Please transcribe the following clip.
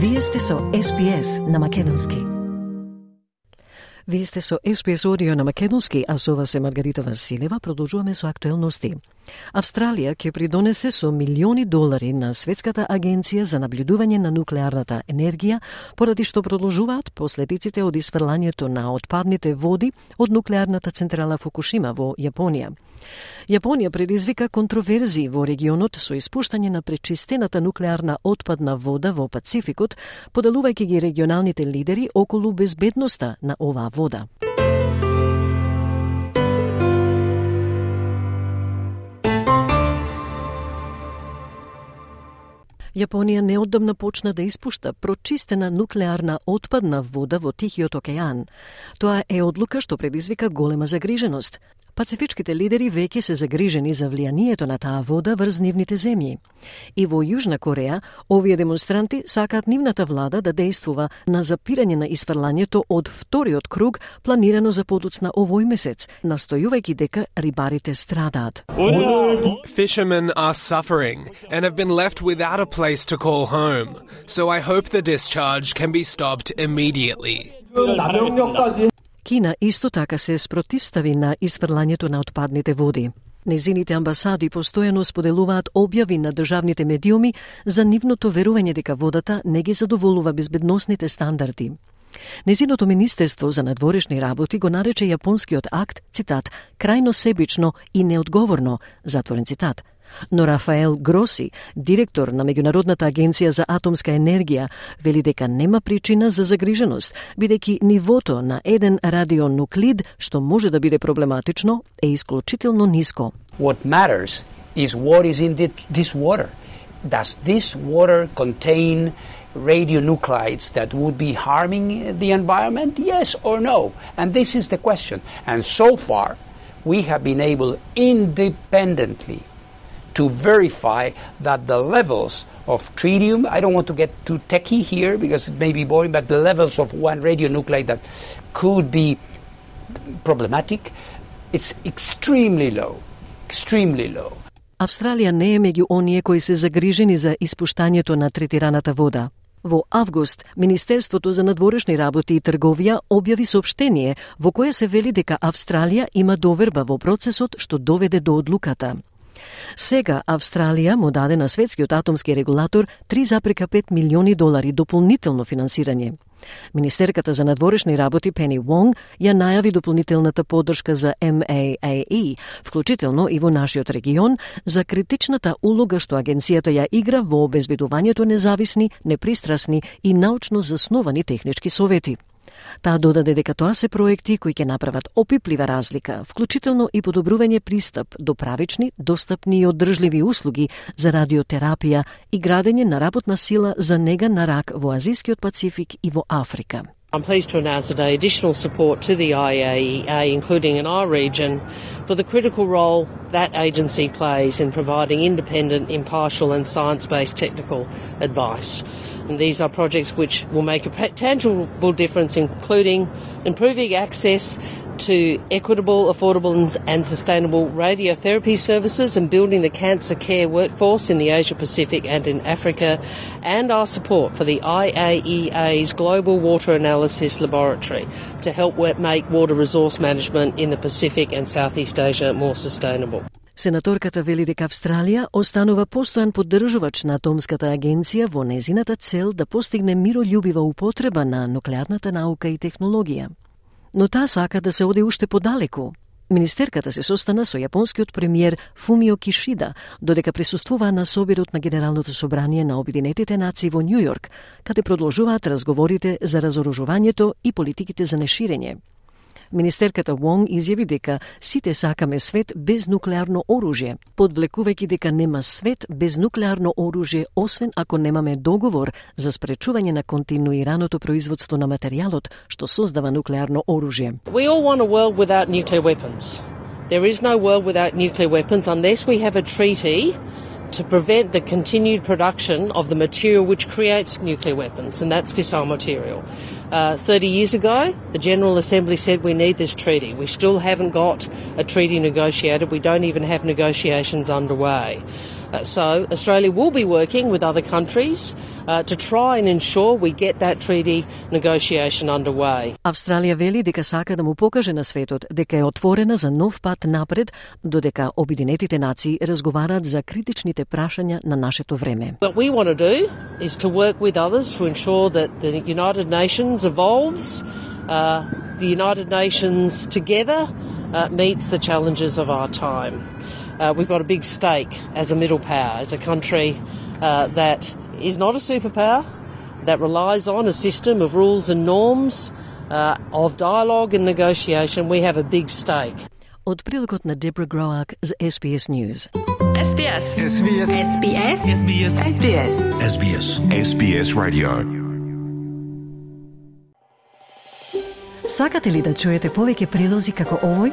Вие сте со SPS на Македонски. Вие сте со SPS Audio на Македонски, а со вас е Маргарита Василева. Продолжуваме со актуелности. Австралија ќе придонесе со милиони долари на Светската агенција за наблюдување на нуклеарната енергија, поради што продолжуваат последиците од исфрлањето на отпадните води од нуклеарната централа Фукушима во Јапонија. Јапонија предизвика контроверзии во регионот со испуштање на пречистената нуклеарна отпадна вода во Пацификот, поделувајќи ги регионалните лидери околу безбедноста на оваа вода. Јапонија неодамна почна да испушта прочистена нуклеарна отпадна вода во Тихиот океан. Тоа е одлука што предизвика голема загриженост. Пацифичките лидери веќе се загрижени за влијанието на таа вода врз нивните земји. И во Јужна Кореја, овие демонстранти сакаат нивната влада да действува на запирање на исфрлањето од вториот круг планирано за подоцна овој месец, настојувајќи дека рибарите страдаат. Fishermen are suffering and have been left without a place to call home. So I hope the discharge can be stopped immediately. Кина исто така се спротивстави на исфрлањето на отпадните води. Незините амбасади постојано споделуваат објави на државните медиуми за нивното верување дека водата не ги задоволува безбедносните стандарди. Незиното Министерство за надворешни работи го нарече јапонскиот акт, цитат, крајно себично и неодговорно, затворен цитат – Но Рафаел Гроси, директор на Меѓународната агенција за атомска енергија, вели дека нема причина за загриженост, бидејќи нивото на еден радионуклид, што може да биде проблематично, е исклучително ниско. What matters is what is in this water. Does this water contain radionuclides that would be harming the environment? Yes or no? And this is the question. And so far, we have been able independently to verify that the levels of tritium, I don't want to get too techy here because it may be boring, but the levels of one radionuclide that could be problematic, it's extremely low, extremely low. Австралија не е меѓу оние кои се загрижени за испуштањето на третираната вода. Во август, Министерството за надворешни работи и трговија објави сообштение во кое се вели дека Австралија има доверба во процесот што доведе до одлуката. Сега Австралија му даде на светскиот атомски регулатор 3,5 милиони долари дополнително финансирање. Министерката за надворешни работи Пени Вонг ја најави дополнителната поддршка за MAAE, вклучително и во нашиот регион, за критичната улога што агенцијата ја игра во обезбедувањето независни, непристрасни и научно засновани технички совети. Таа додаде дека тоа се проекти кои ќе направат опиплива разлика, вклучително и подобрување пристап до правични, достапни и одржливи услуги за радиотерапија и градење на работна сила за нега на рак во Азискиот Пацифик и во Африка. I'm pleased to announce today additional support to the IAEA, including in our region, for the critical role that agency plays in providing independent, impartial and science-based technical advice. And these are projects which will make a tangible difference, including improving access to equitable, affordable and sustainable radiotherapy services and building the cancer care workforce in the Asia Pacific and in Africa, and our support for the IAEA's Global Water Analysis Laboratory to help make water resource management in the Pacific and Southeast Asia more sustainable. Сенаторката вели дека Австралија останува постојан поддржувач на Атомската агенција во незината цел да постигне мирољубива употреба на нуклеарната наука и технологија. Но таа сака да се оди уште подалеку. Министерката се состана со јапонскиот премиер Фумио Кишида, додека присуствува на собирот на Генералното собрание на Обединетите нации во Њујорк, каде продолжуваат разговорите за разоружувањето и политиките за неширење. Министерката Вонг изјави дека сите сакаме свет без нуклеарно оружје, подвлекувајќи дека нема свет без нуклеарно оружје, освен ако немаме договор за спречување на континуираното производство на материјалот што создава нуклеарно оружје. We all want a world without nuclear weapons. There is no world without nuclear weapons unless we have a treaty to prevent the continued production of the material which creates nuclear weapons, and that's fissile material. Uh, 30 years ago, the General Assembly said we need this treaty. We still haven't got a treaty negotiated. We don't even have negotiations underway. Uh, so Australia will be working with other countries uh, to try and ensure we get that treaty negotiation underway. Австралија вели дека сака да му покаже на светот дека е отворена за нов пат напред, додека Обединетите нации разговараат за критичните прашања на нашето време. What we want to do is to work with others to ensure that the United Nations evolves, uh, the United Nations together uh, meets the challenges of our time. Uh, we've got a big stake as a middle power, as a country uh, that is not a superpower, that relies on a system of rules and norms, uh, of dialogue and negotiation. We have a big stake. Од прилогот на Дебра Гроак за SBS News. SBS. SBS. SBS. SBS. SBS. SBS. SBS Radio. Сакате ли да чуете повеќе прилози како овој?